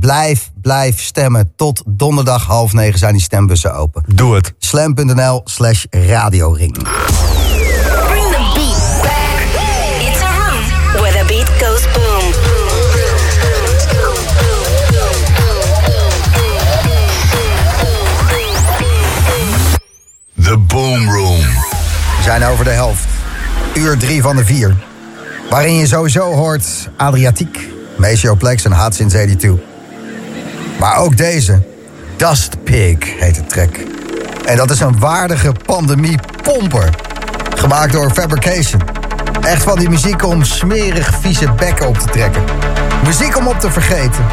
blijf, blijf stemmen. Tot donderdag half negen zijn die stembussen open. Doe het. Slam.nl slash radioring. Bring the beat back. It's a room where the beat goes boom. The Boom Room. We zijn over de helft. Uur drie van de vier. Waarin je sowieso hoort Adriatiek, Plex en Hot Since 82. Maar ook deze, Dust Pig heet het track. En dat is een waardige pandemie-pomper. Gemaakt door Fabrication. Echt van die muziek om smerig vieze bekken op te trekken. Muziek om op te vergeten.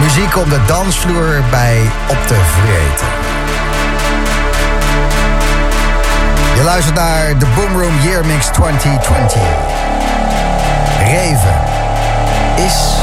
Muziek om de dansvloer bij op te vreten. Je luistert naar de Boomroom Year Mix 2020. Reven is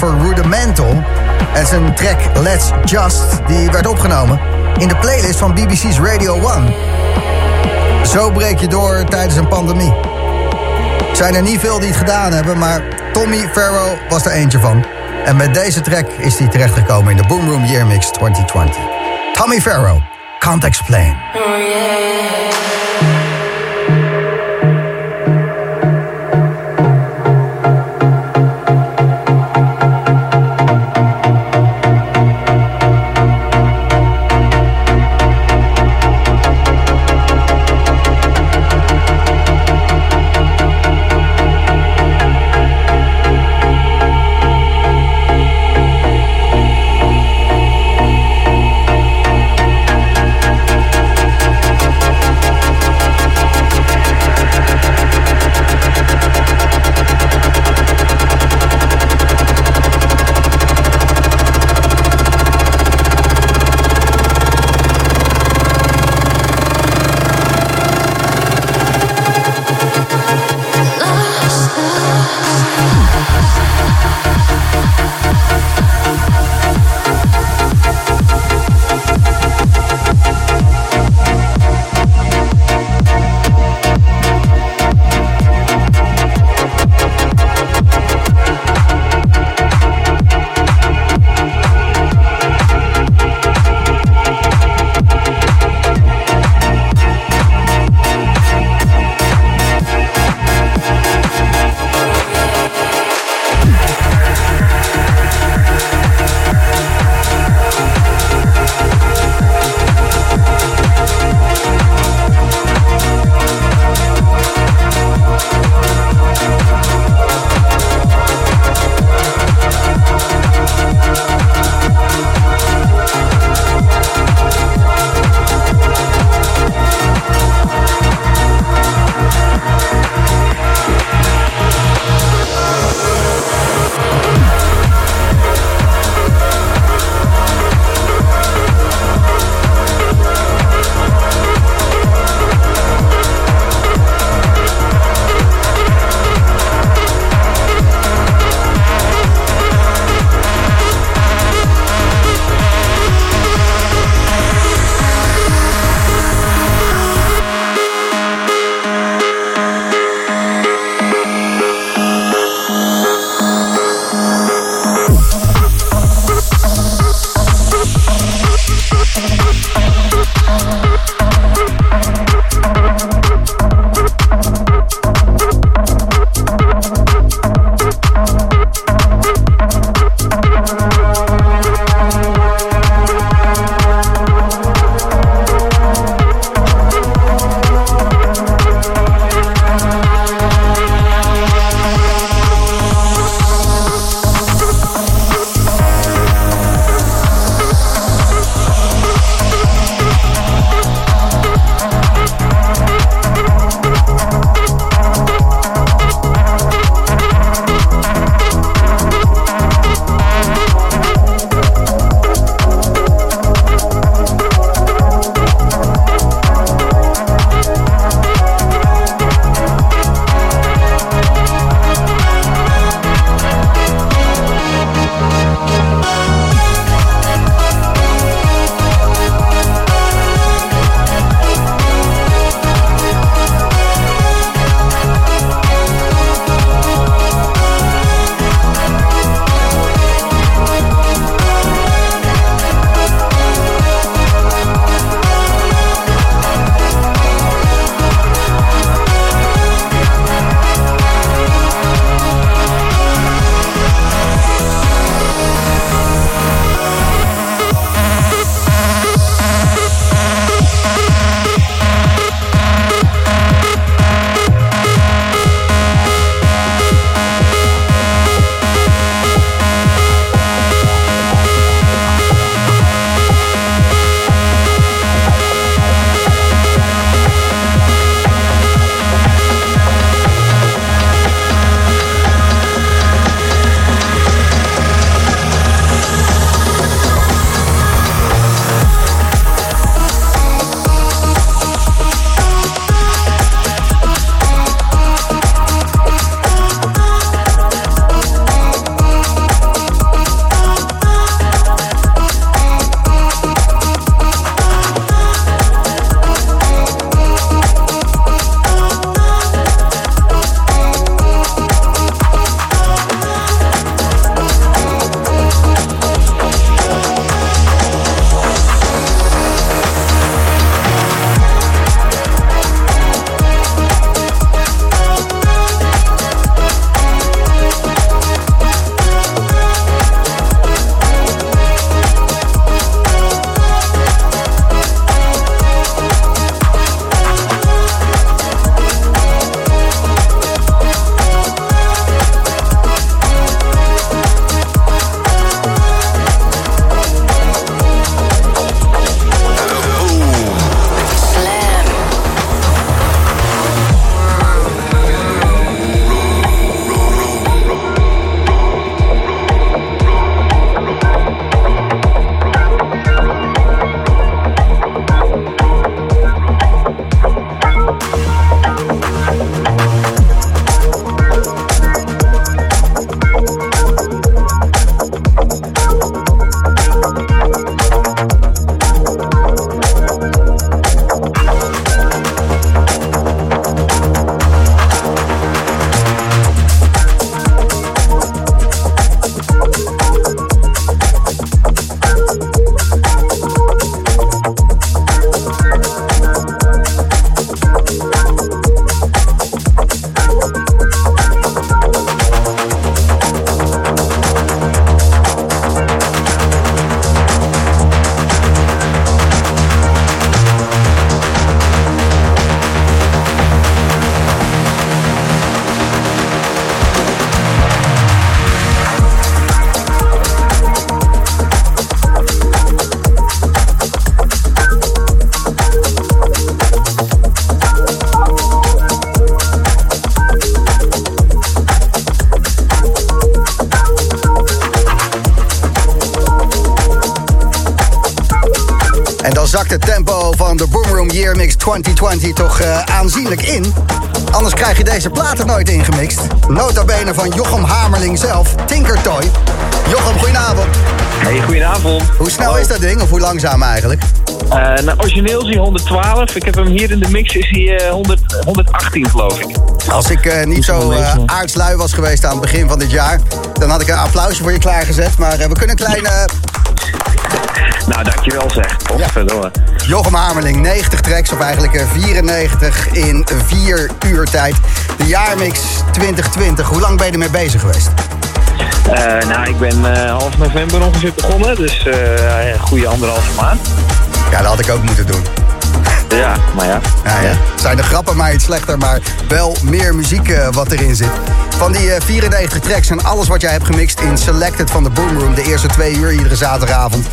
voor Rudimental. En zijn track Let's Just, die werd opgenomen in de playlist van BBC's Radio 1. Zo breek je door tijdens een pandemie. Zijn er niet veel die het gedaan hebben, maar Tommy Farrow was er eentje van. En met deze track is hij terechtgekomen in de Boom Room Year Mix 2020. Tommy Farrow, Can't Explain. Oh yeah. 2020 toch uh, aanzienlijk in. Anders krijg je deze platen nooit ingemixt. Nota bene van Jochem Hamerling zelf, Tinkertoy. Jochem, goedenavond. Hey, goedenavond. Hoe snel is dat ding, of hoe langzaam eigenlijk? Uh, nou, origineel is hij 112. Ik heb hem hier in de mix, is hij uh, 100, 118 geloof ik. Als ik uh, niet zo uh, aardslui was geweest aan het begin van dit jaar... dan had ik een applausje voor je klaargezet. Maar we kunnen een kleine... Nou, dankjewel zeg. Godverdomme. Ja. Jochem Hamerling, 90 tracks, of eigenlijk 94 in 4 uur tijd. De jaarmix 2020. Hoe lang ben je ermee bezig geweest? Uh, nou, ik ben uh, half november ongeveer begonnen, dus uh, een goede anderhalve maand. Ja, dat had ik ook moeten doen. Ja, maar ja. ja, ja. Zijn de grappen maar iets slechter, maar wel meer muziek wat erin zit. Van die 94 tracks en alles wat jij hebt gemixt in Selected van de Boomroom... de eerste twee uur iedere zaterdagavond,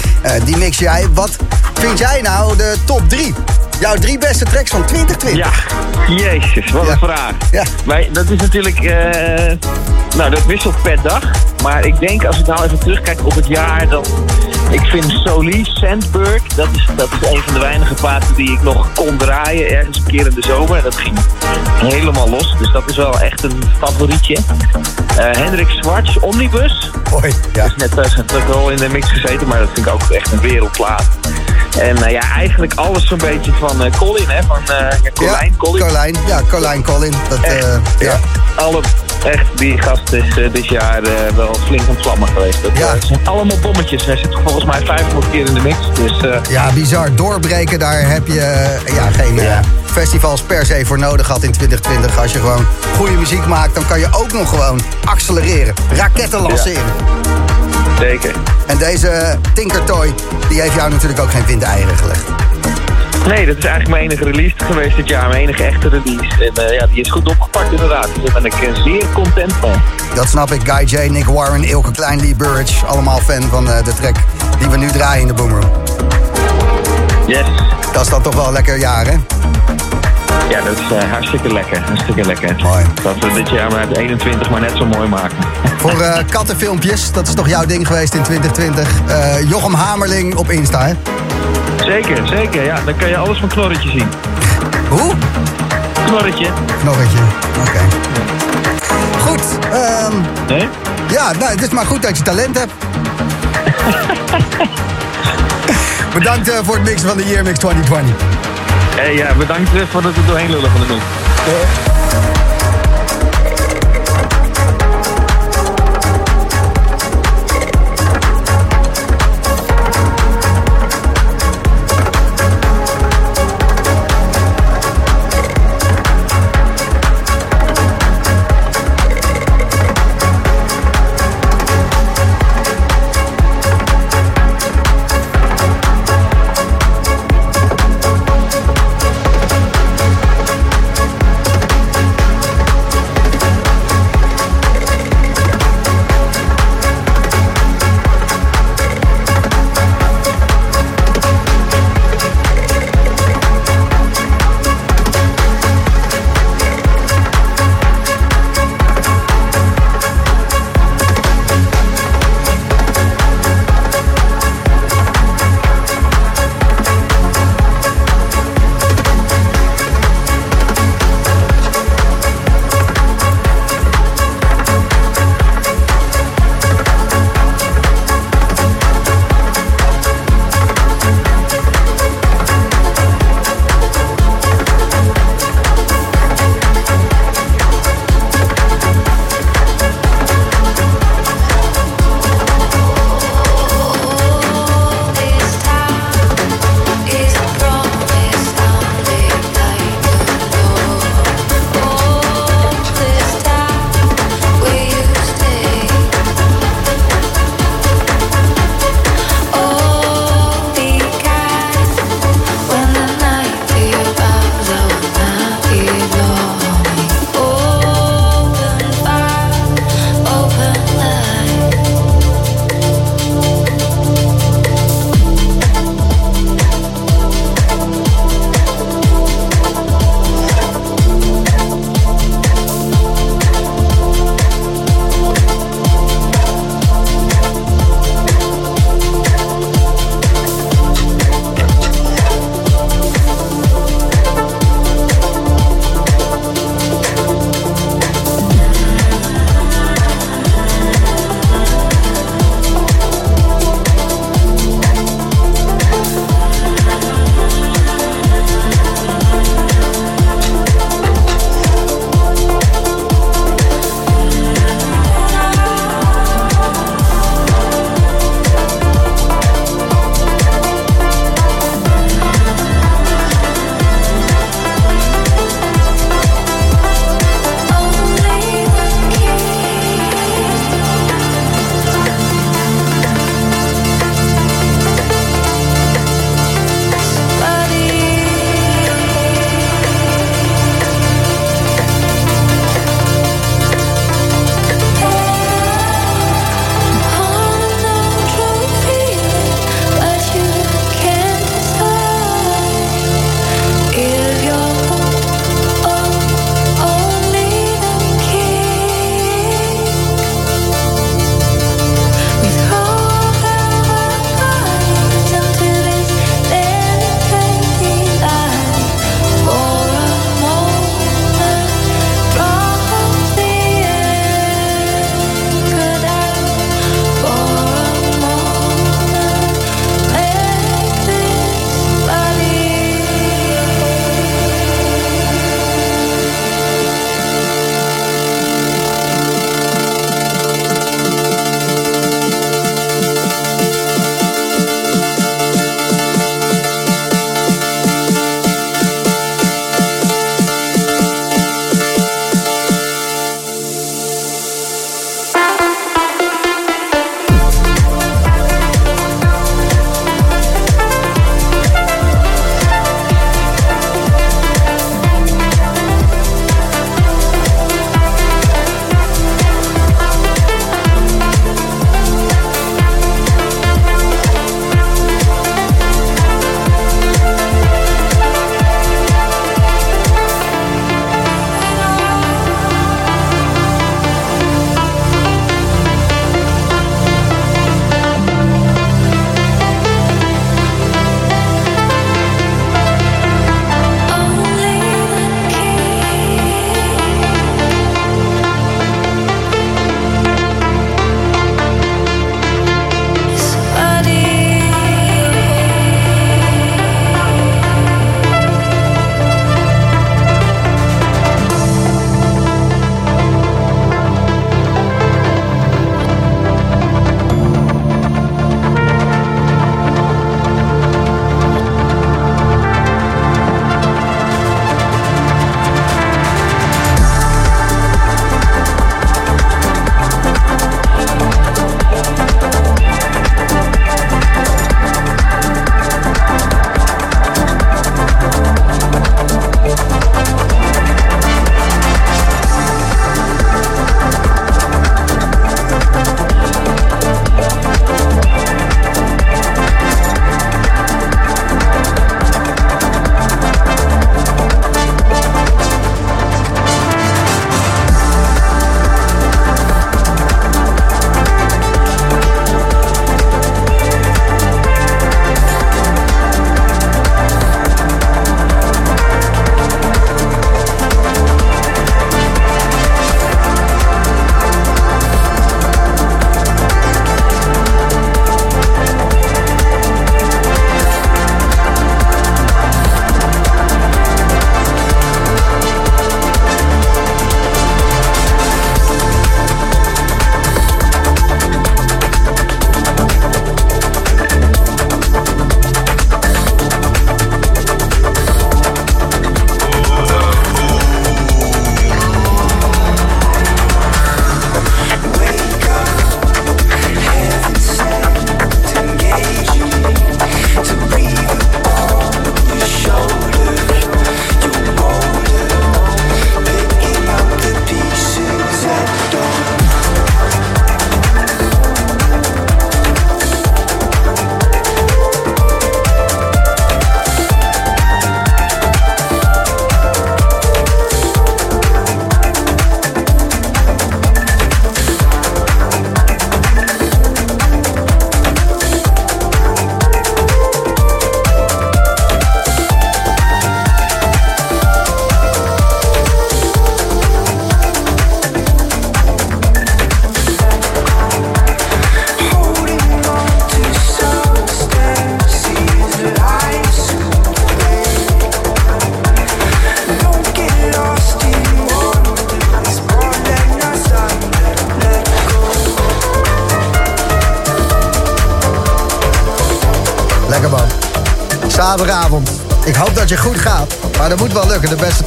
die mix jij. Wat vind jij nou de top 3? Jouw drie beste tracks van 2020. Ja, jezus, wat Ja. een vraag. Ja. Maar dat is natuurlijk... eh, nou, dat wisselt per dag. Maar ik denk, als ik nou even terugkijk op het jaar... dan ik vind Solie, Sandberg... Dat is, dat is een van de weinige platen die ik nog kon draaien... ergens een keer in de zomer. Dat ging helemaal los. Dus dat is wel echt een favorietje. Eh, Hendrik Zwarts, Omnibus. Hoi. Ja. is net uh, ook wel in de mix gezeten, maar dat vind ik ook echt een wereldplaat. En uh, ja, eigenlijk alles zo'n beetje van uh, Colin, hè? Van Colijn, ja, Colin. Colijn, ja, Colijn Colin. Dat, Echt, eh, ja. Alle, echt, die gast is uh, dit jaar uh, wel flink ontvlammen geweest. Dat Ja. zijn allemaal bommetjes. Hij zit volgens mij 500 keer in de mix. Dus uh, ja, bizar. Doorbreken, daar heb je eh, ja, geen eh, Ja. festivals per se voor nodig gehad in 2020. Als je gewoon goede muziek maakt, dan kan je ook nog gewoon accelereren. Raketten lanceren. Zeker. En deze Tinkertoy, die heeft jou natuurlijk ook geen windeieren gelegd. Nee, dat is eigenlijk mijn enige release geweest dit jaar. Mijn enige echte release. En uh, ja, die is goed opgepakt inderdaad. Dus daar ben ik uh, zeer content van. Dat snap ik. Guy J, Nick Warren, Ilke Klein, Lee Burridge. Allemaal fan van uh, de track die we nu draaien in de Boomroom. Yes. Dat is dan toch wel lekker jaar, hè? Ja, dat is uh, hartstikke lekker. Hartstikke lekker. Mooi. Dat we dit jaar met 21 maar net zo mooi maken. Voor uh, kattenfilmpjes, dat is toch jouw ding geweest in 2020. Uh, Jochem Hamerling op Insta, hè? Zeker, zeker. Ja, dan kan je alles van Knorretje zien. Hoe? Knorretje. Knorretje, oké. Okay. Goed. Um, nee? Ja, nou, het is maar goed dat je talent hebt. Bedankt voor het mixen van de Year Mix 2020. Hey, ja, bedankt uh, voor het er doorheen lullen van de mix.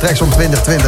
Tracks van 2020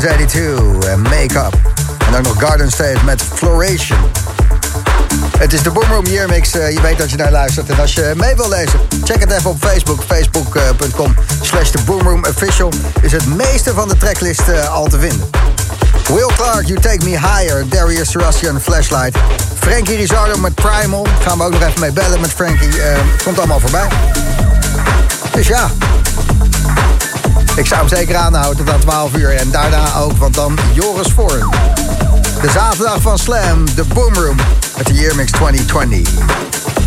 Since 82 en Make Up. En dan nog Garden State met Floration. Het is de Boomroom Year Mix. Uh, je weet dat je naar luistert. En als je mee wil lezen, check het even op Facebook. Facebook.com slash The Boomroom Official. Is het meeste van de tracklist uh, al te vinden. Will Clark, You Take Me Higher. Darius Sebastian, Flashlight. Frankie Rizardo met Primal. Gaan we ook nog even mee bellen met Frankie. Uh, komt allemaal voorbij. Dus ja. Ik zou hem zeker aanhouden tot aan 12 uur. En daarna ook, want dan Joris Voorn. De zaterdag van Slam, de Boomroom. Met de Year Mix 2020.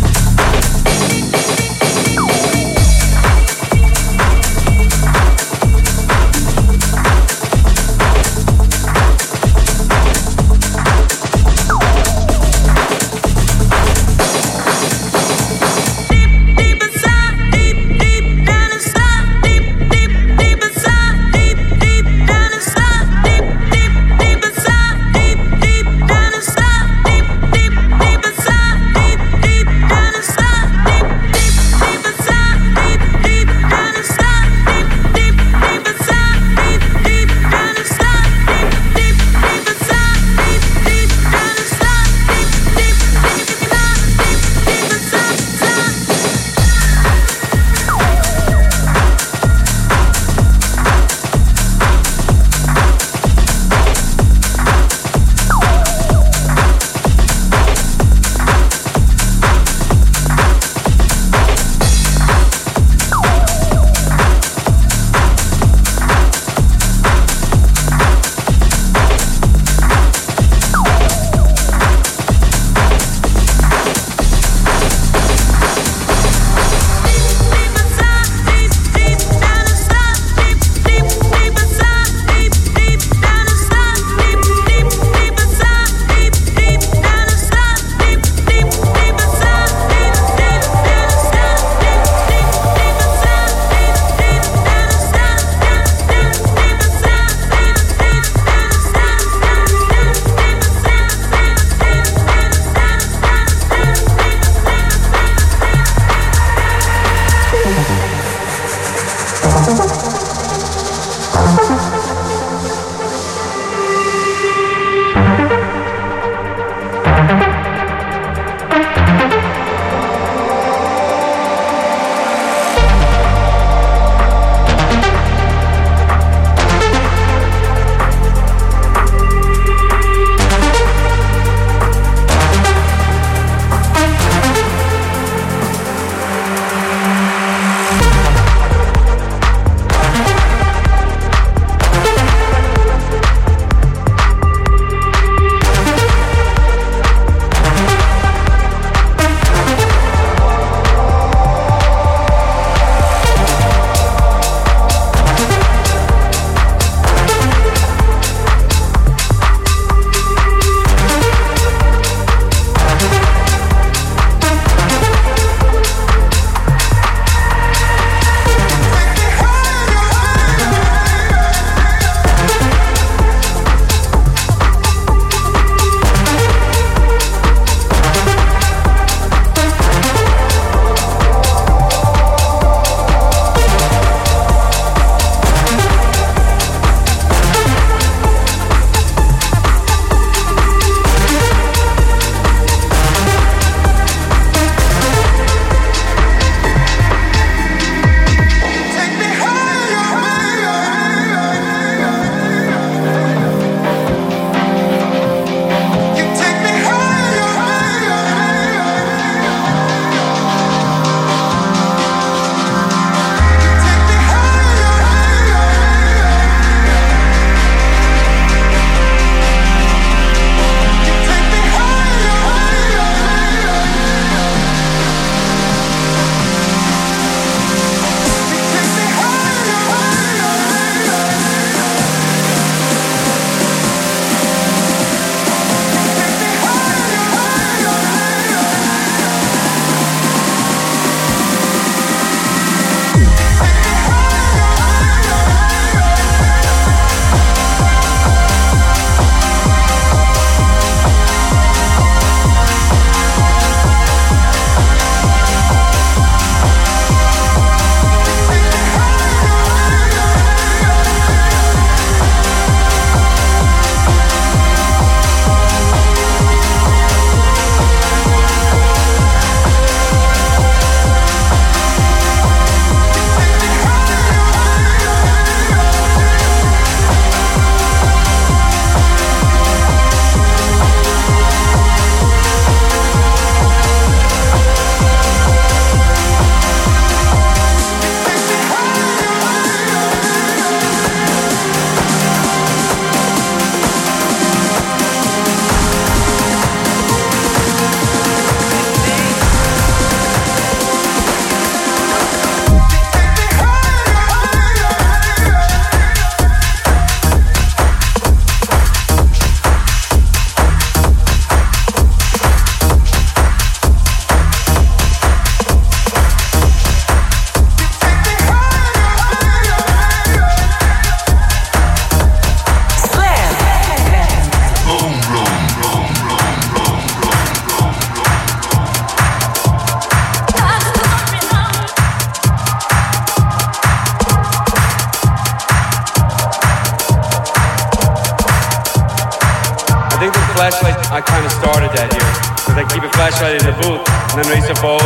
Flashlight, I kind of started that here. Because I keep a flashlight in the booth, and then Lisa Bold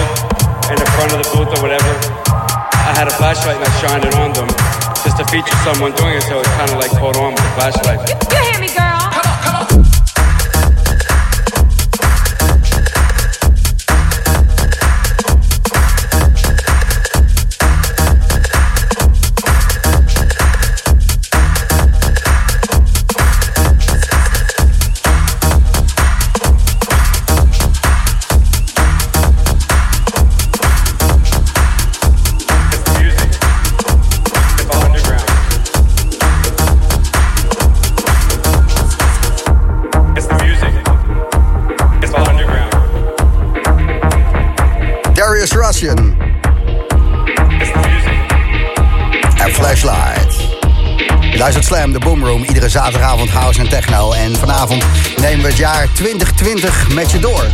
in the front of the booth or whatever. I had a flashlight and I shined it on them just to feature someone doing it, so it kind of like caught on with the flashlight. You, you hear me, girl? Je luistert Slam, de Boomroom, iedere zaterdagavond house en techno. En vanavond nemen we het jaar 2020 met je door.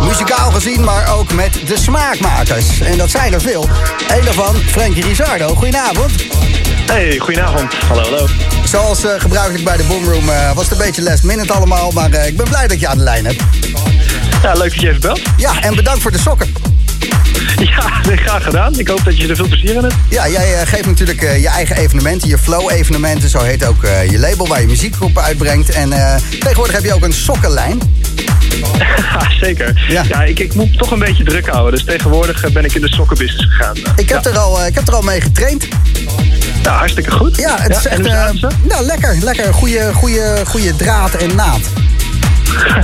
Muzikaal gezien, maar ook met de smaakmakers. En dat zijn er veel. Eén daarvan, Frankie Rizardo. Goedenavond. Hey, goedenavond. Hallo, hallo. Zoals eh, gebruikelijk bij de Boomroom eh, was het een beetje last minute allemaal. Maar eh, ik ben blij dat je aan de lijn hebt. Ja, leuk dat je even belt. Ja, en bedankt voor de sokken. Ja, graag gedaan. Ik hoop dat je er veel plezier in hebt. Ja, jij eh, geeft natuurlijk eh, je eigen evenementen, je flow-evenementen. Zo heet ook eh, je label waar je muziek op uitbrengt. En tegenwoordig heb je ook een sokkenlijn. Zeker. Ja. Ja, ik, ik moet toch een beetje druk houden. Dus tegenwoordig ben ik in de sokkenbusiness gegaan. Ik heb, ja. er, al, ik heb er al mee getraind. Ja, hartstikke goed. Ja, het is echt nou, lekker. Lekker. Goede, goede, goede draad en naad.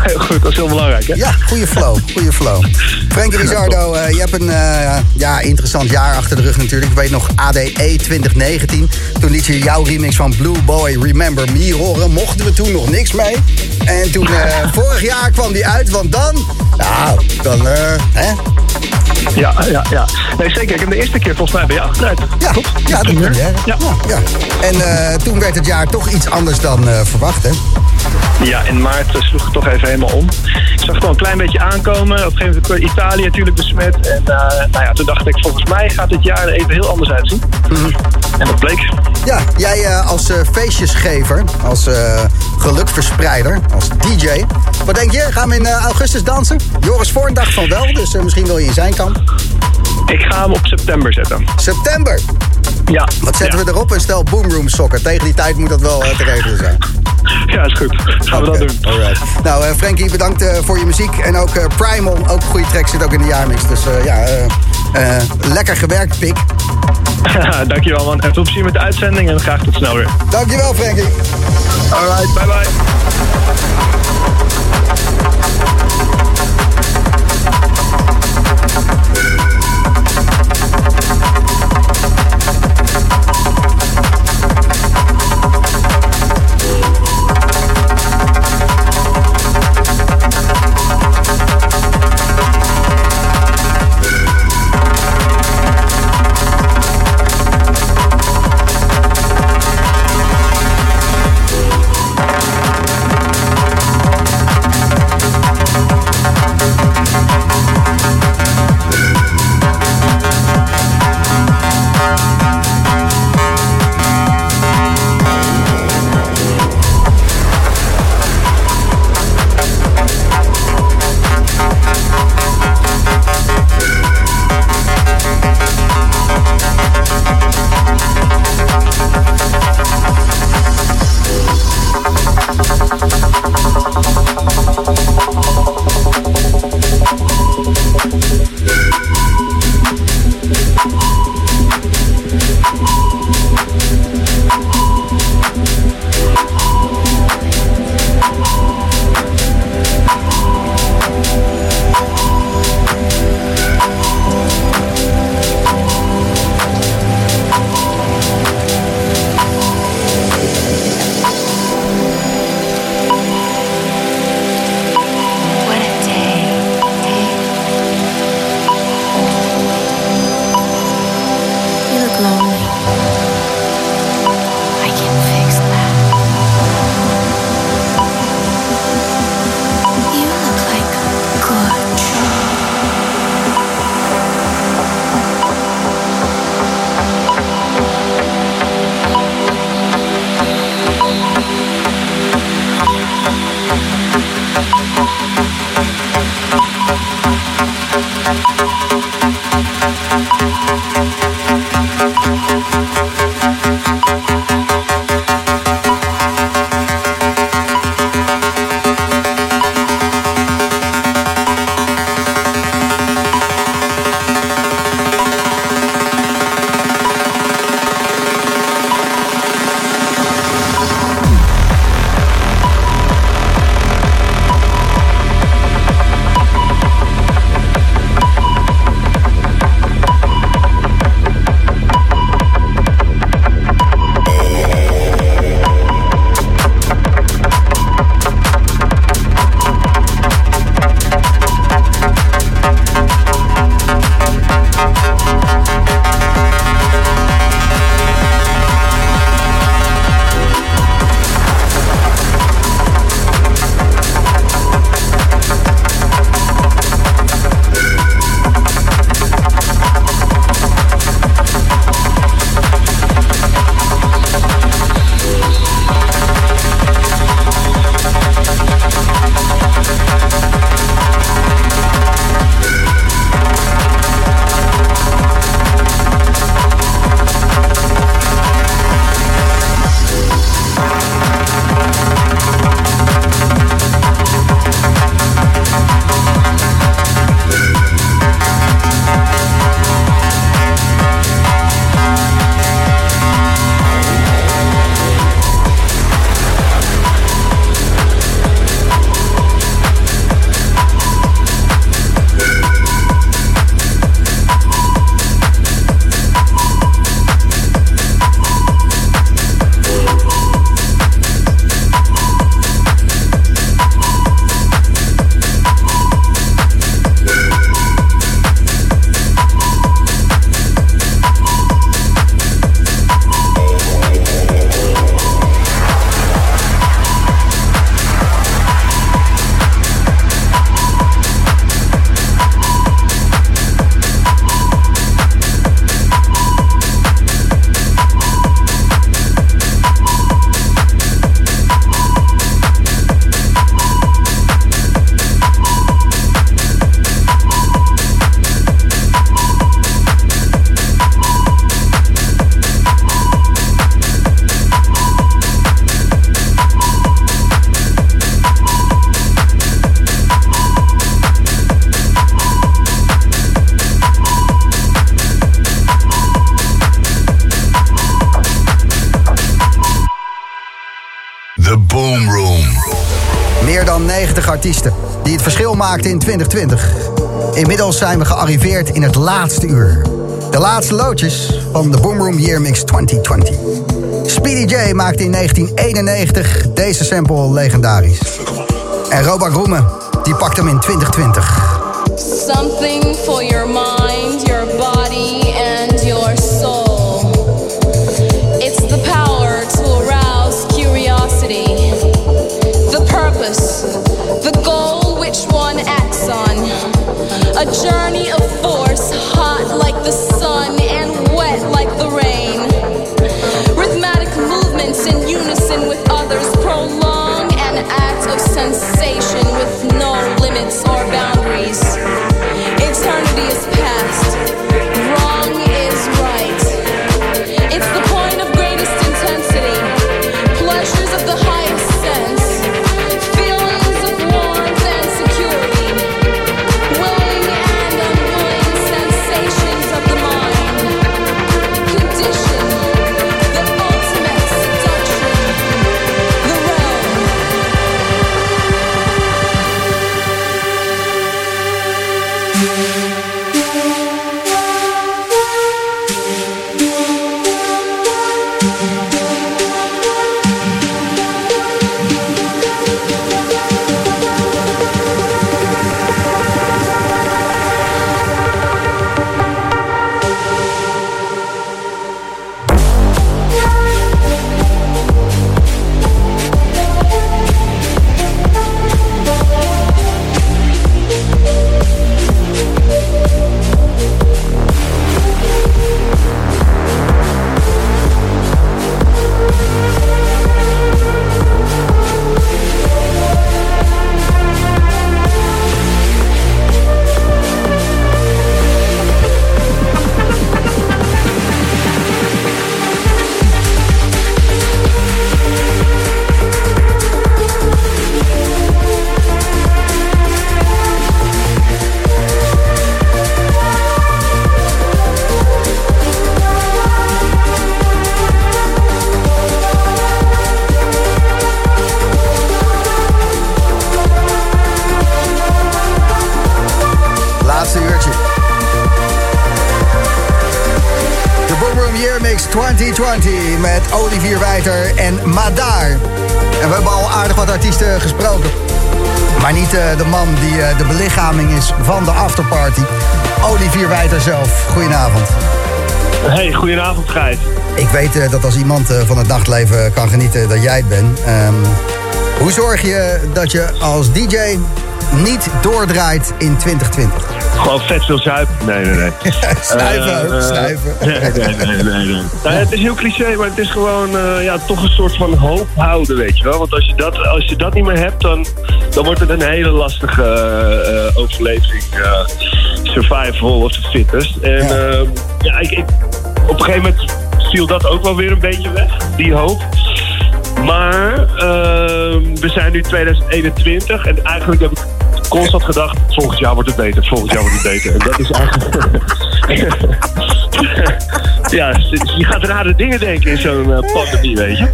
Heel goed, dat is heel belangrijk, hè? Ja, goede flow. Goede flow. Frankie Rizardo, eh, je hebt een eh, ja, interessant jaar achter de rug natuurlijk. Ik weet nog ADE 2019. Toen liet je jouw remix van Blue Boy Remember Me horen. Mochten we toen nog niks mee. En toen, eh, vorig jaar kwam die uit, want dan... Nou, dan, eh, hè? Ja, ja, ja. Nee, zeker. Ik heb de eerste keer volgens mij bij jou gedraaid. Ja, ja, première. Ja. Ja, ja. En eh, toen werd het jaar toch iets anders dan eh, verwacht, hè? Ja, in maart eh, sloeg het toch even helemaal om. Ik zag het al een klein beetje aankomen. Op een gegeven moment Italië natuurlijk besmet. En nou ja, toen dacht ik, volgens mij gaat dit jaar er even heel anders uitzien. En dat bleek. Ja, jij eh, als eh, feestjesgever, als eh gelukverspreider, als DJ. Wat denk je? Gaan we in augustus dansen? Joris Voorn dacht van wel, dus misschien wil je in zijn kamp. Ik ga hem op september zetten. September. Ja. Wat zetten ja. we erop? Een stel boomroom sokken. Tegen die tijd moet dat wel eh, te regelen zijn. Ja, is goed. Gaan we dat doen. alright. Nou, eh, Frankie, bedankt eh, voor je muziek. En ook Primal, ook een goede track, zit ook in de jaarmix. Dus ja, lekker gewerkt, pik. Dankjewel man. En veel plezier met de uitzending en graag tot snel weer. Dankjewel, Frankie. Alright, bye die het verschil maakten in 2020. Inmiddels zijn we gearriveerd in het laatste uur. De laatste loodjes van de Boom Room Year Mix 2020. Speedy J maakte in 1991 deze sample legendarisch. En Robak Roemen, die pakt hem in 2020. Something for your journey Eh, dat als iemand eh, van het nachtleven kan genieten, dat jij het bent. Ehm, hoe zorg je dat je als DJ niet doordraait in 2020? Gewoon vet veel zuipen. Nee, nee, nee. Snuiven ook, Eh, eh, snuiven. Nee, nee, nee, nee. nee. Nou het is heel cliché, maar het is gewoon eh, ja, toch een soort van hoop houden, weet je wel. Want als je dat, als je dat niet meer hebt, dan, dan wordt het een hele lastige eh, eh, overleving. eh, survival of the fittest. En Ja. ja, ja ik, ik, op een gegeven moment viel dat ook wel weer een beetje weg, die hoop. Maar ehm, we zijn nu 2021 en eigenlijk heb ik constant gedacht... volgend jaar wordt het beter, volgend jaar wordt het beter. En dat is eigenlijk... ja, je gaat rare dingen denken in zo'n eh, pandemie, weet je.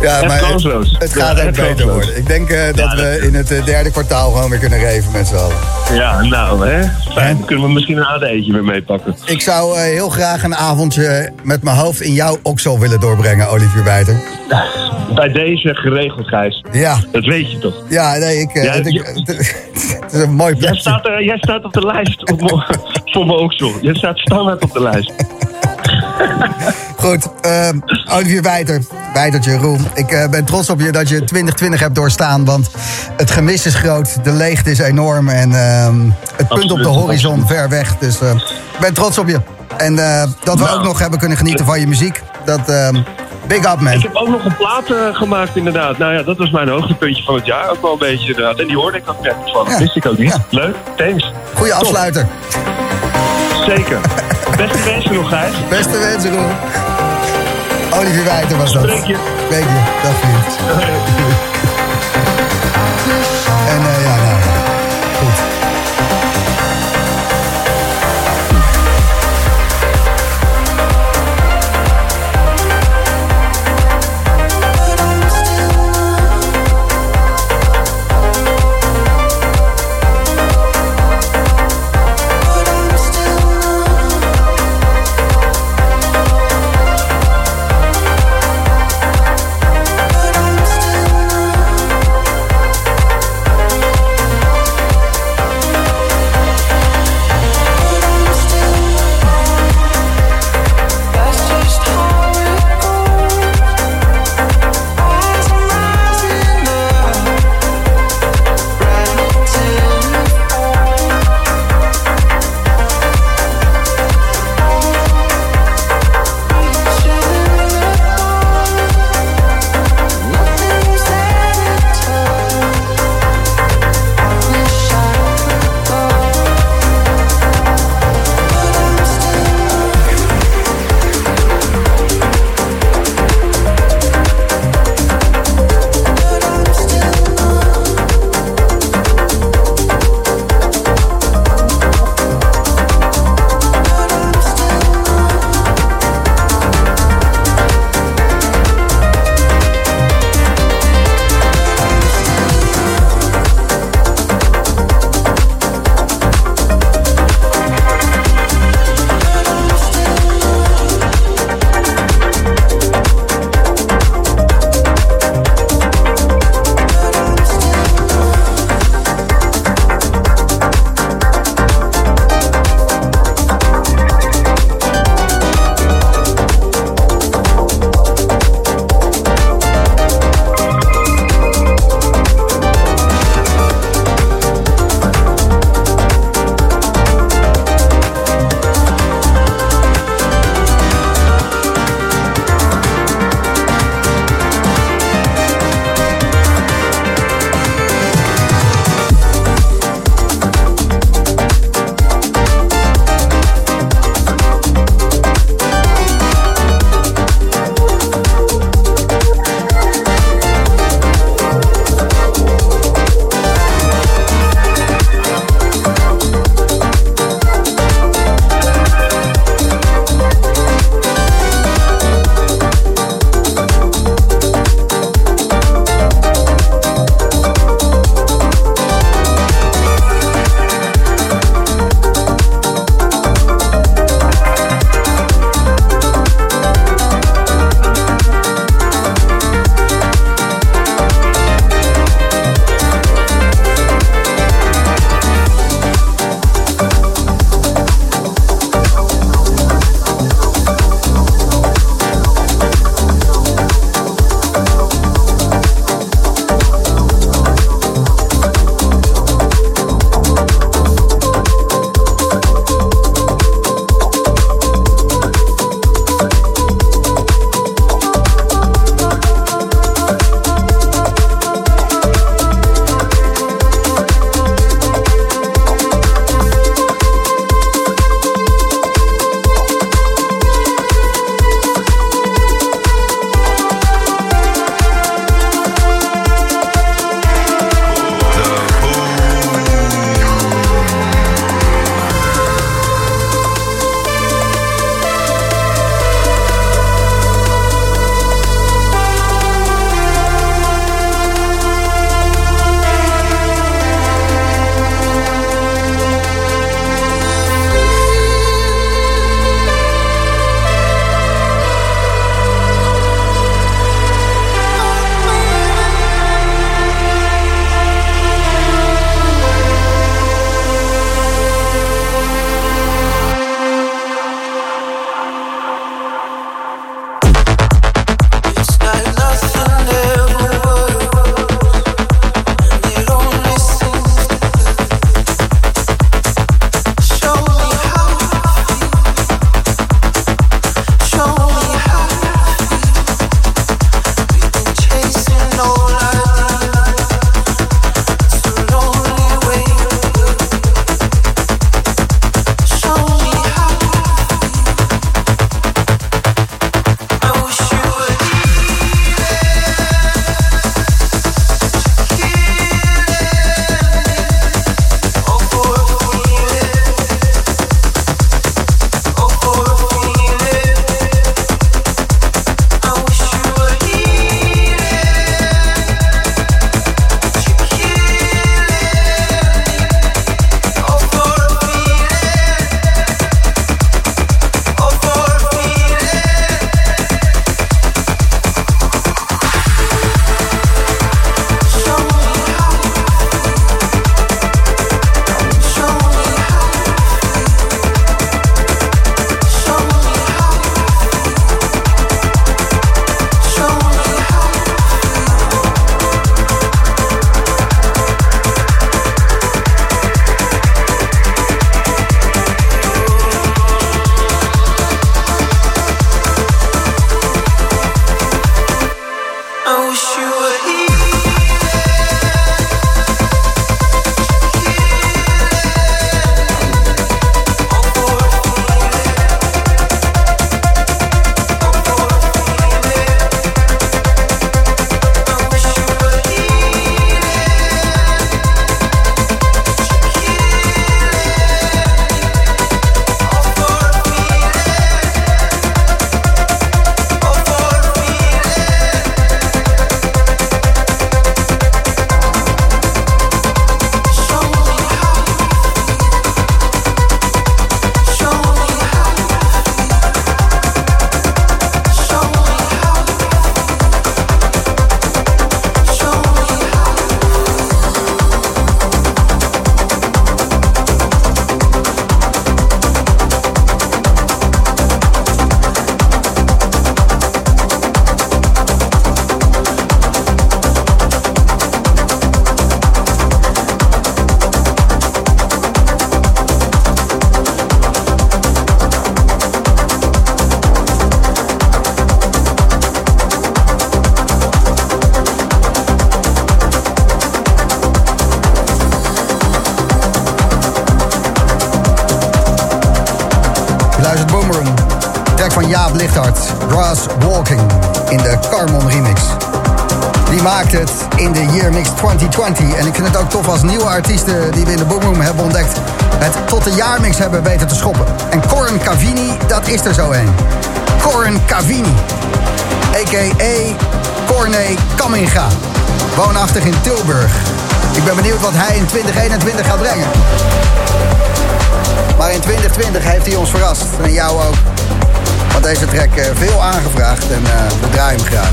Ja, Het kansloos. het Ja, gaat ook het beter worden. Ik denk eh, dat Ja, we in het eh, derde kwartaal gewoon weer kunnen reven met z'n allen. Ja, nou hè. Fijn, dan kunnen we misschien een AD'tje weer meepakken. Ik zou eh, heel graag een avondje met mijn hoofd in jouw oksel willen doorbrengen, Olivier Wijter. Bij deze geregeld, Gijs. Ja, Dat weet je toch? ja, nee, ik, Ja, ik- het is een mooi Jij plekje. staat, er, jij staat op de lijst op voor mijn oksel. Jij staat standaard op de lijst. Goed, ehm, Olivier Wijter, Wijtertje, Roel. Ik eh, ben trots op je dat je 2020 hebt doorstaan, want het gemis is groot, de leegte is enorm en ehm, het punt op de horizon absoluut. ver weg. Dus eh, ik ben trots op je. En eh, dat we Nou. ook nog hebben kunnen genieten van je muziek, dat ehm, big up Ik man. heb ook nog een plaat gemaakt, inderdaad. Nou ja, dat was mijn hoogtepuntje van het jaar. Ook wel een beetje, inderdaad. En die hoorde ik ook net van. Ja. Wist ik ook niet. Ja. Leuk, thanks. Goeie Top. afsluiter. Zeker. Beste wensen nog, Gijs. Beste wensen, Roel. Olivier Wijter was dat. Spreek je. Spreek je, dag vriend. En eh, ja, Als nieuwe artiesten die we in de Boomroom hebben ontdekt... het tot de jaarmix hebben weten te schoppen. En Corin Cavini, dat is er zo een. Corin Cavini, a.k.a. Corne Kamminga. Woonachtig in Tilburg. Ik ben benieuwd wat hij in 2021 gaat brengen. Maar in 2020 heeft hij ons verrast. En jou ook. Want deze track uh, veel aangevraagd en uh, we draaien hem graag.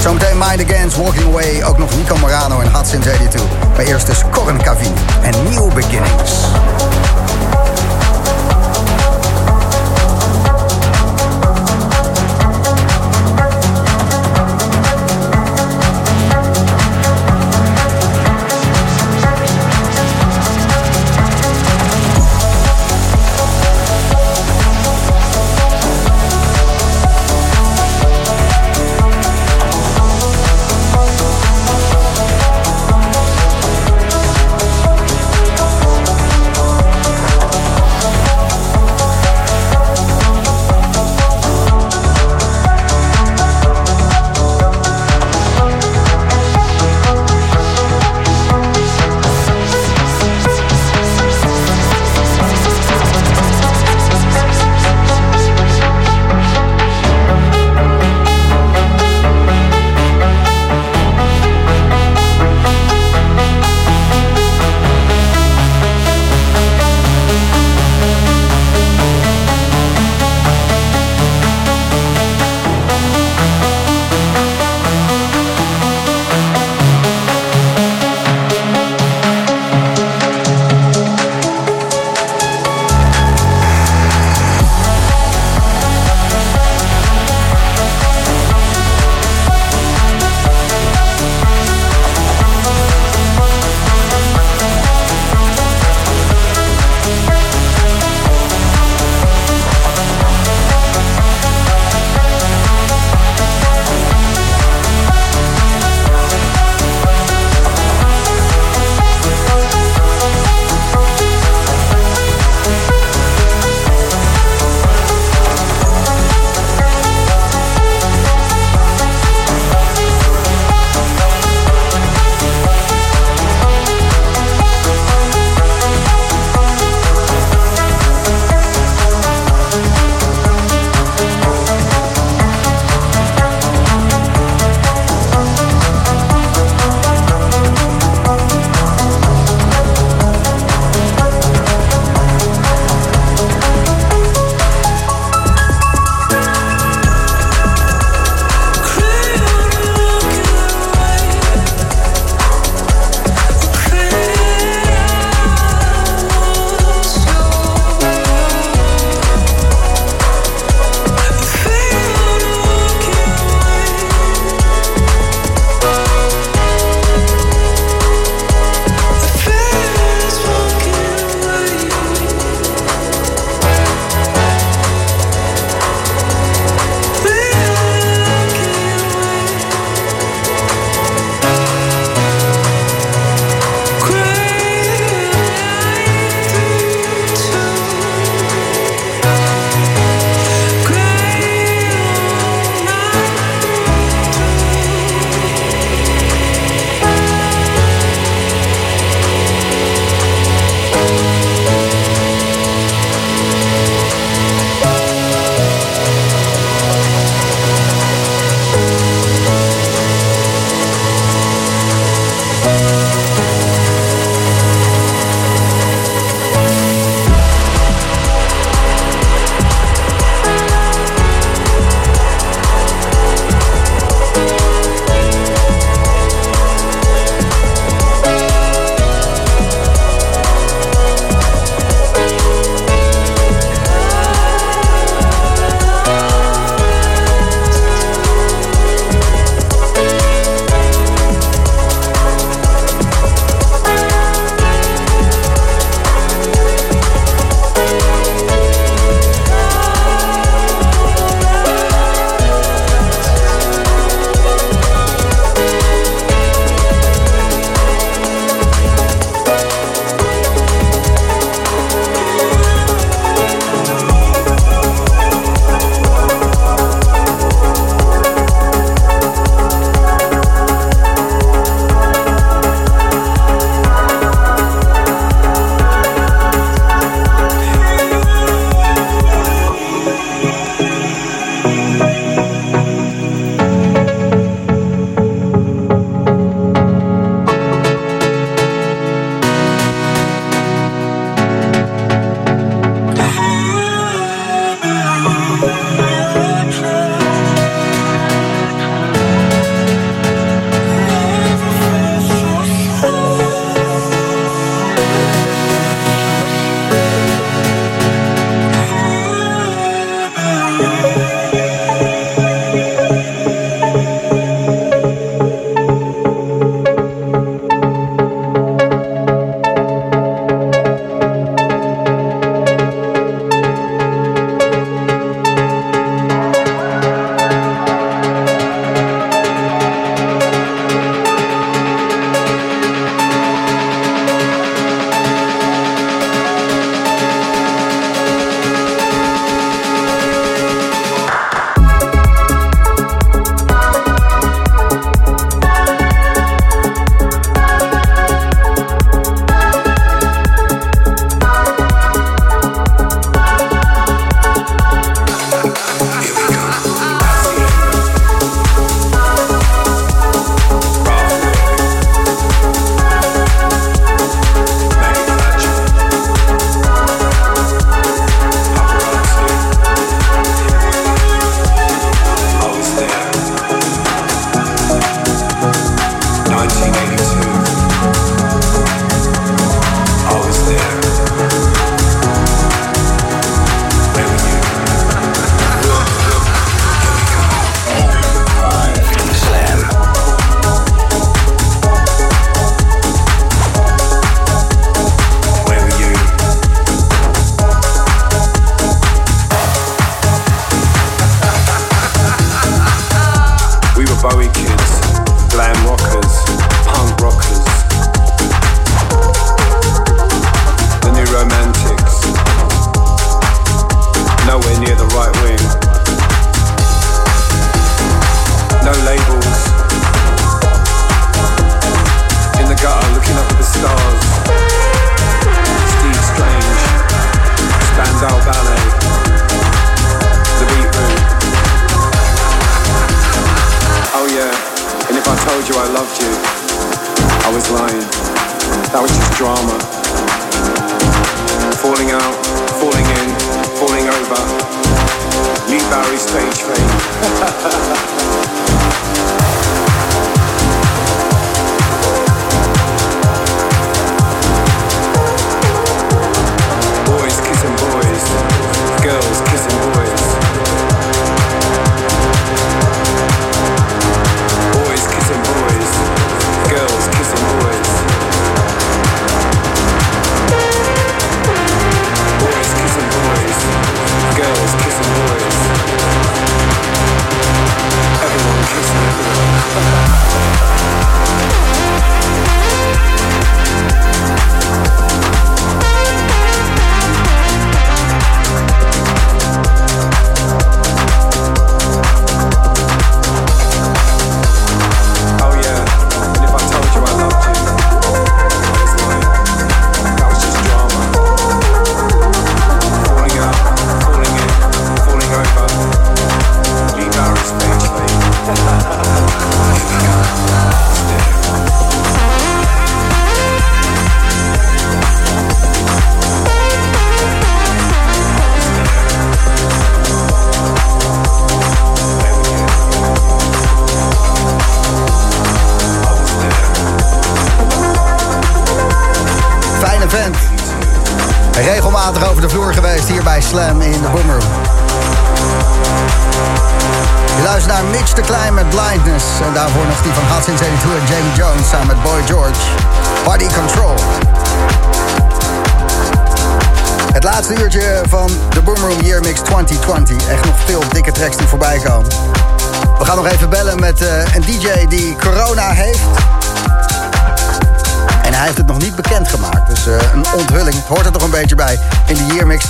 Zometeen Mind Against, Walking Away, ook nog Nico Morano en Hudson 82. Maar eerst dus Corin Cavini en New Beginnings.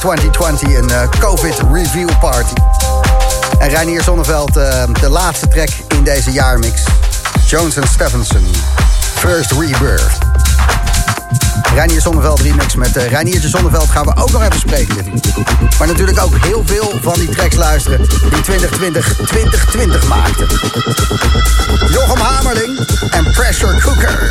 2020, een eh, COVID review party. En Reinier Zonneveld, eh, de laatste track in deze jaarmix. Jones Stephenson, First Rebirth. Reinier Zonneveld remix met uh, Zonneveld gaan we ook nog even spreken. Maar natuurlijk ook heel veel van die tracks luisteren die 2020 2020 maakten. Jochem Hamerling en Pressure Cooker.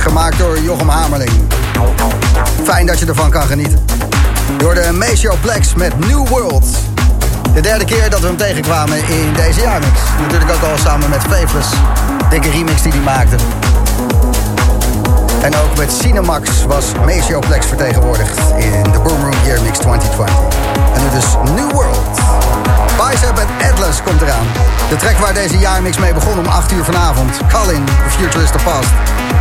Gemaakt door Jochem Hamerling. Fijn dat je ervan kan genieten. Door de Maceo Plex met New World. De derde keer dat we hem tegenkwamen in deze jaarmix. Natuurlijk ook al samen met Faithless. Dikke remix die hij maakte. En ook met Cinemax was Maceo Plex vertegenwoordigd in de Boom Room Year Mix 2020. En nu dus New World. Bicep en Atlas komt eraan. De track waar deze jaarmix mee begon om 8 uur vanavond. Colin, The Future is the Past.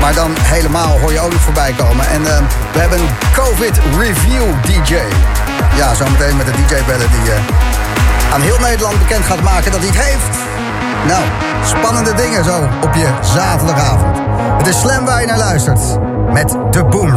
Maar dan helemaal hoor je ook nog voorbij komen. En eh, we hebben een COVID Review DJ. Ja, zometeen met de DJ-bellen die eh, aan heel Nederland bekend gaat maken dat hij het heeft. Nou, spannende dingen zo op je zaterdagavond. Het is Slam waar je naar luistert. Met The Boom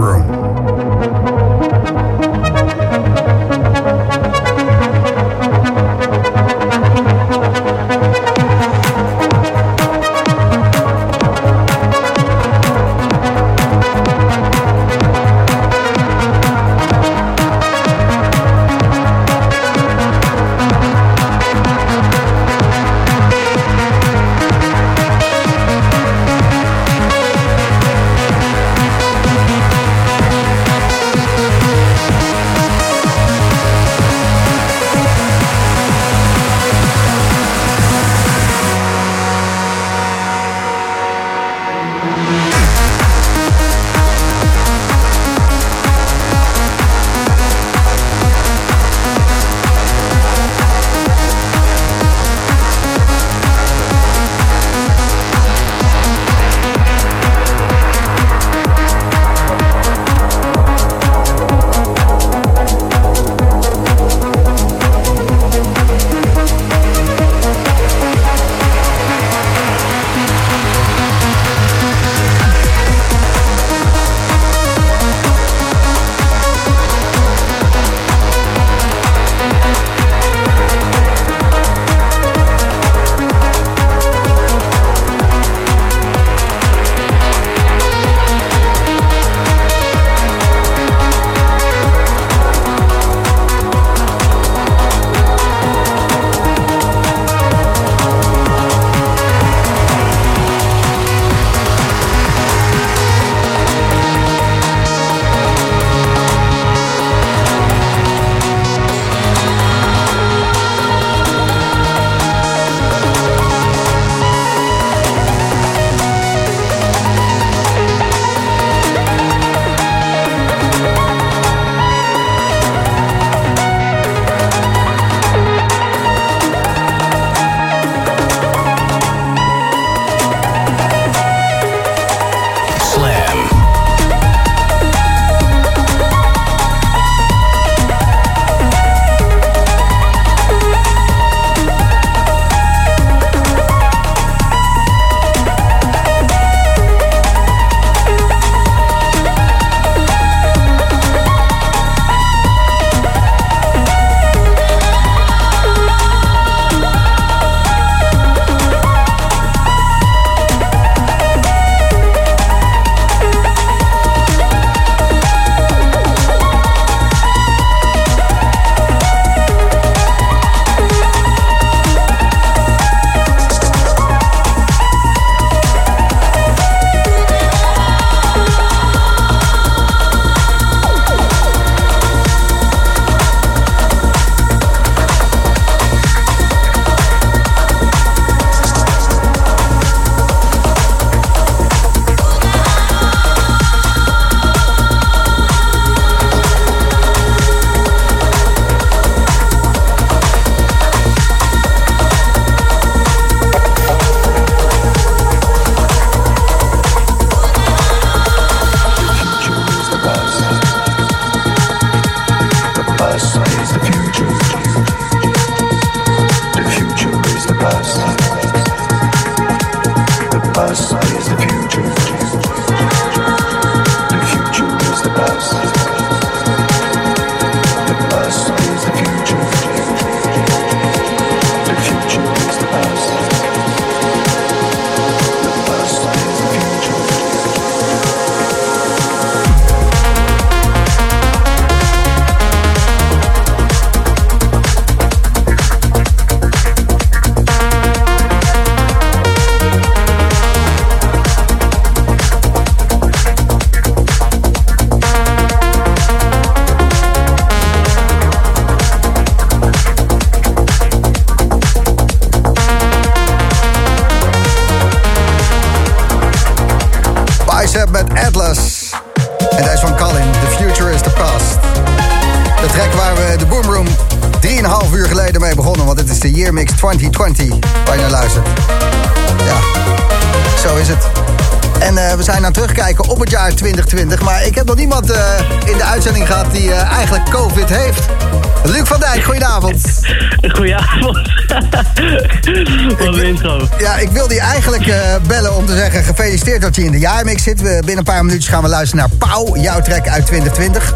dat je in de jaarmix zit. We, binnen een paar minuutjes gaan we luisteren naar Pauw, jouw track uit 2020.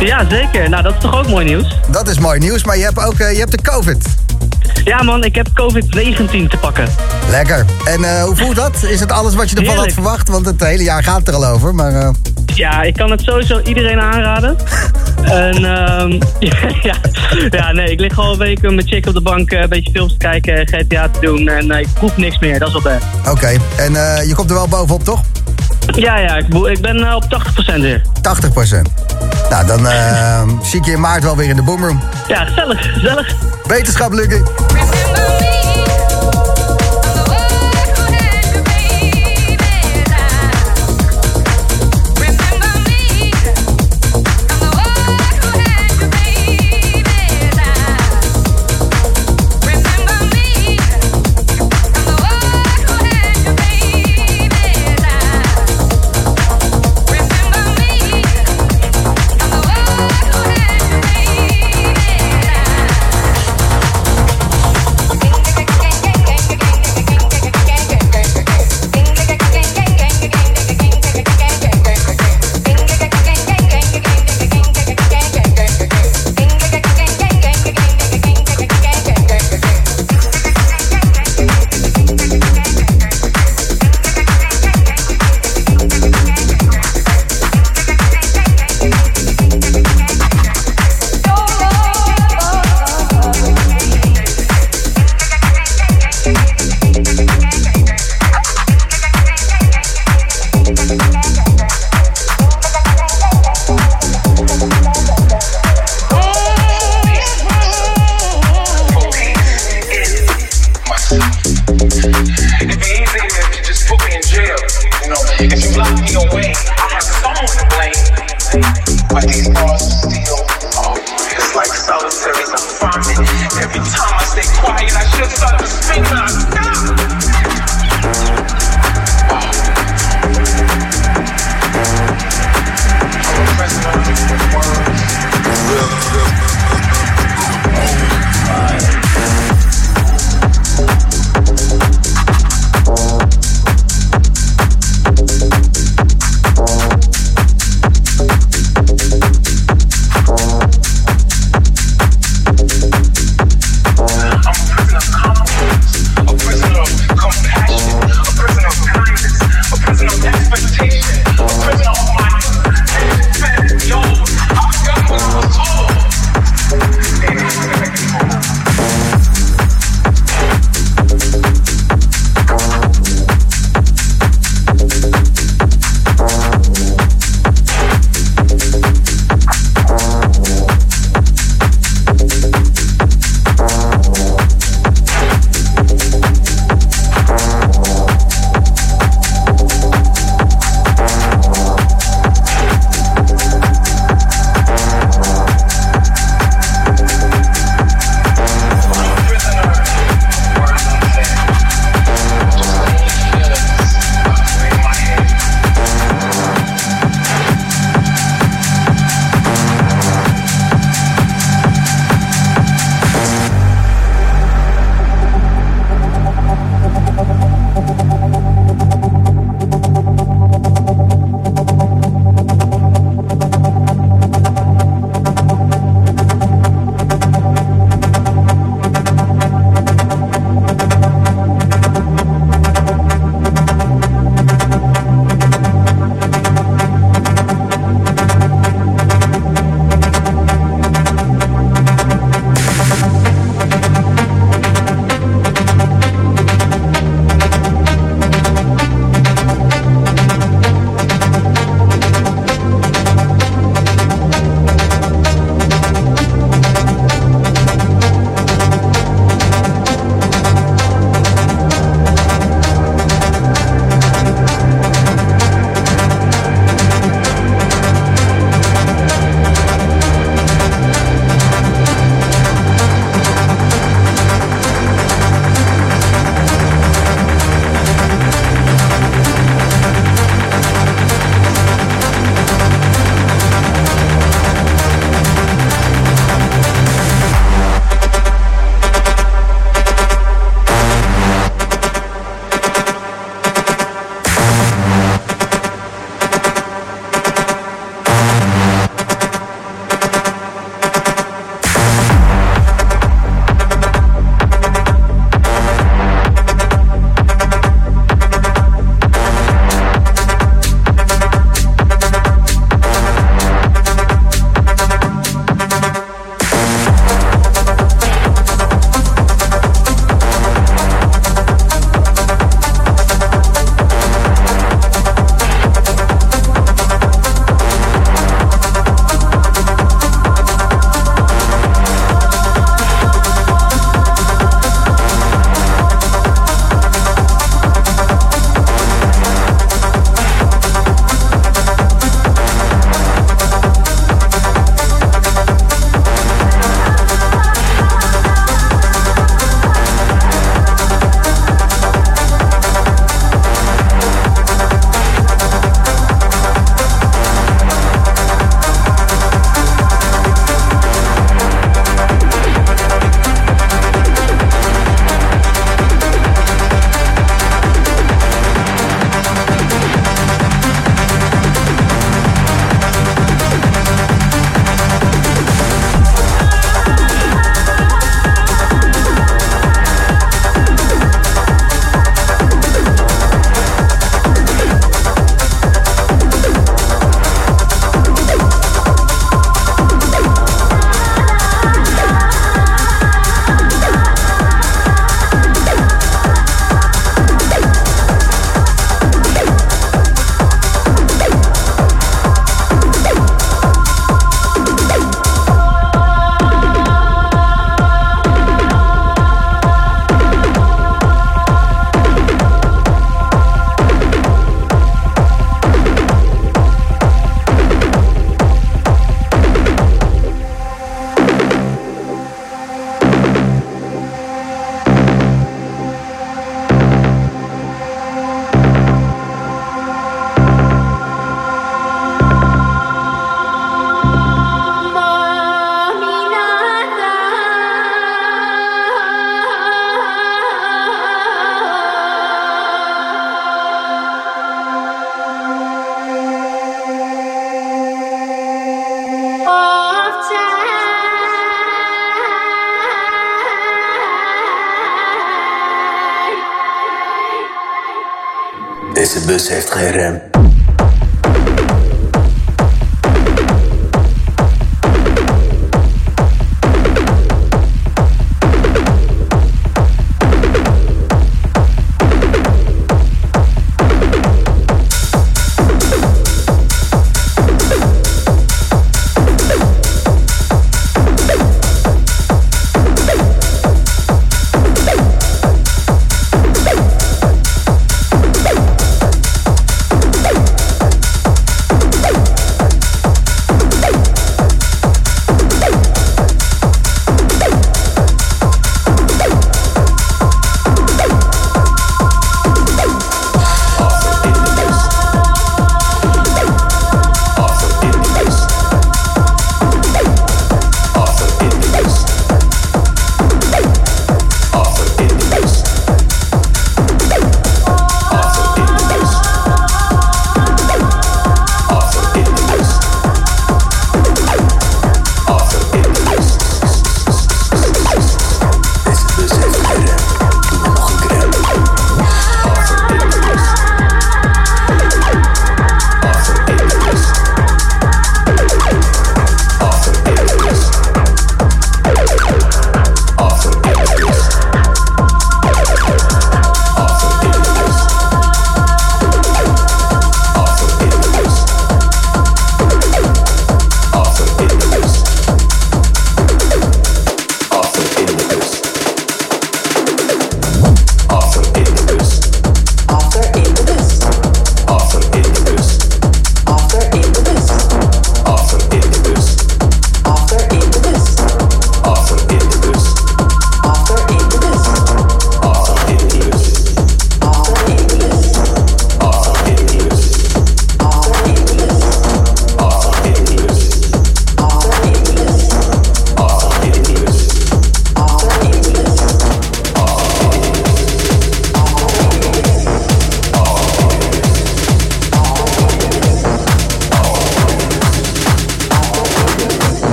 Ja, zeker. Nou, dat is toch ook mooi nieuws? Dat is mooi nieuws, maar je hebt ook eh, je hebt de COVID. Ja man, ik heb COVID-19 te pakken. Lekker. En eh, hoe voelt dat? Is het alles wat je ervan had verwacht? Want het hele jaar gaat er al over, maar... eh, Ja, ik kan het sowieso iedereen aanraden. En ehm, ja, ja, nee, ik lig al een week met mijn chick op de bank eh, een beetje films te kijken, GTA te doen en eh, ik proef niks meer, dat is wel best. Oké, en eh, je komt er wel bovenop, toch? Ja, ja, ik, ik ben eh, op 80% weer. 80% Nou, dan eh, zie ik je in maart wel weer in de boomroom. Ja, gezellig, gezellig. Wetenschap, Lucky. ses träden.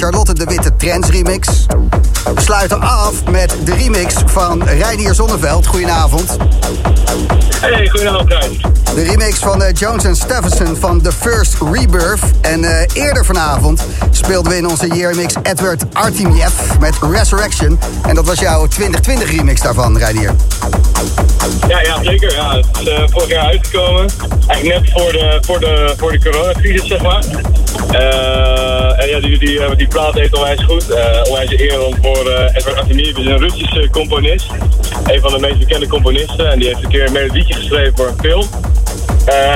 Charlotte de Witte Trends remix. We sluiten af met de remix van Reinier Zonneveld. Goedenavond. Hey, goedenavond. De remix van eh, Jones en Stephenson van The First Rebirth. En eh, eerder vanavond speelden we in onze yearmix Edward Artemiev met Resurrection. En dat was jouw 2020 remix daarvan, Reinier. Ja, ja, zeker. Ja, het is eh, vorig jaar uitgekomen. Eigenlijk net voor de, voor de, voor de coronacrisis, zeg maar. Eh, en ja, die, die, eh, die plaat heeft onwijs goed. Eh onwijs eer om voor eh, Edward Artemiev, is een Russische componist. Een van de meest bekende componisten. En die heeft een keer een melodietje geschreven voor een film.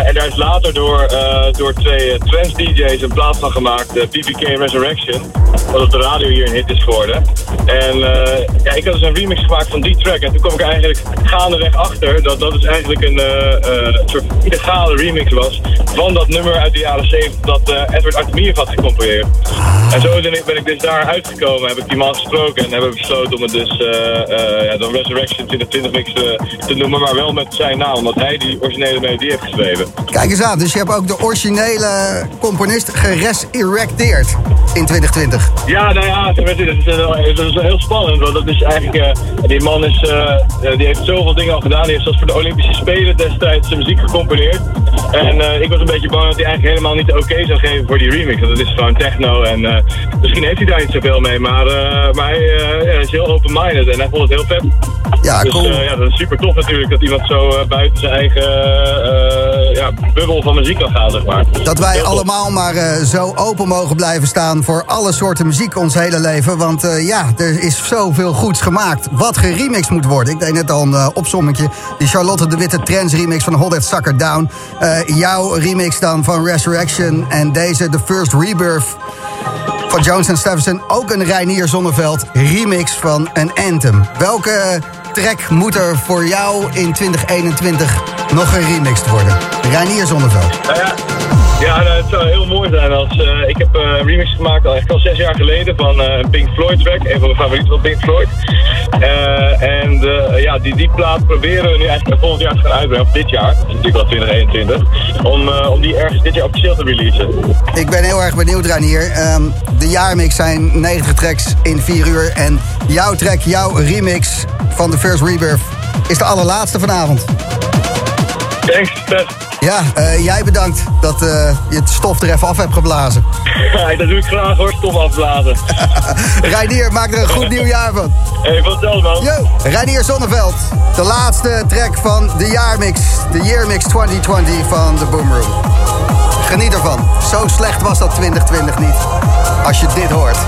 En daar is later door, door twee eh, trance-dj's een plaat van gemaakt, PPK Resurrection. Wat op de radio hier een hit is geworden. En ja, ik had dus een remix gemaakt van die track. En toen kwam ik eigenlijk gaandeweg achter dat dat dus eigenlijk een soort illegale remix was van dat nummer uit de jaren 70 dat eh, Edward Artemiev had gecomponeerd. En zo ben ik, dus daar uitgekomen, heb ik die man gesproken en hebben we besloten om het dus eh, ja, de Resurrection 2020 mix te noemen, maar wel met zijn naam, omdat hij die originele melodie heeft geschreven. Kijk eens aan, dus je hebt ook de originele componist geresurrecteerd in 2020. Ja, nou ja, het is, het is, is heel spannend. Want dat is eigenlijk, eh, die man is, eh, eh, die heeft zoveel dingen al gedaan. Die heeft zelfs voor de Olympische Spelen destijds zijn muziek gecomponeerd. En eh, ik was een beetje bang dat hij eigenlijk helemaal niet oké zou geven voor die remix. Want het is gewoon techno en eh, misschien heeft hij daar niet zoveel mee. Maar, eh, maar hij eh, is heel open-minded en hij vond het heel vet. Ja, dus cool. eh, ja, dat is super tof natuurlijk dat iemand zo eh, buiten zijn eigen eh, ja, bubbel van muziek kan gaan, zeg maar. Dat wij Heel tof. allemaal maar zo open mogen blijven staan voor alle soorten muziek ons hele leven. Want ja, er is zoveel goeds gemaakt. Wat geremixed moet worden. Ik deed net al een opsommetje. Die Charlotte de Witte Trends remix van Hold That Sucker Down. Jouw remix dan van Resurrection. En deze, The First Rebirth van Jones en Stephenson. Ook een Reinier Zonneveld remix van een Anthem. Welke track moet er voor jou in 2021 nog geremixed worden? Reinier Zonneveld. Nou ja, ja nou, het zou heel mooi zijn als... eh, ik heb eh, een remix gemaakt al echt al zes jaar geleden van eh, een Pink Floyd track. Een van mijn favorieten van Pink Floyd. Eh, en eh, ja, die, die plaat proberen we nu eigenlijk volgend jaar te gaan uitbrengen. Of dit jaar, dat is natuurlijk al 2021. Om, eh, om die ergens dit jaar officieel te releasen. Ik ben heel erg benieuwd, Reinier. Ehm, de jaarmix zijn 90 tracks in 4 uur. En jouw track, jouw remix van The First Rebirth... is de allerlaatste vanavond. Thanks, vet. Ja, eh, jij bedankt dat eh, je het stof er even af hebt geblazen. Ja, dat doe ik graag hoor, stop afblazen. Reinier, maak er een goed nieuw jaar van. Hey, van hetzelfde man. Yo, Reinier Zonneveld. De laatste track van de jaarmix. De Yearmix 2020 van de Boom Room. Geniet ervan. Zo slecht was dat 2020 niet. Als je dit hoort.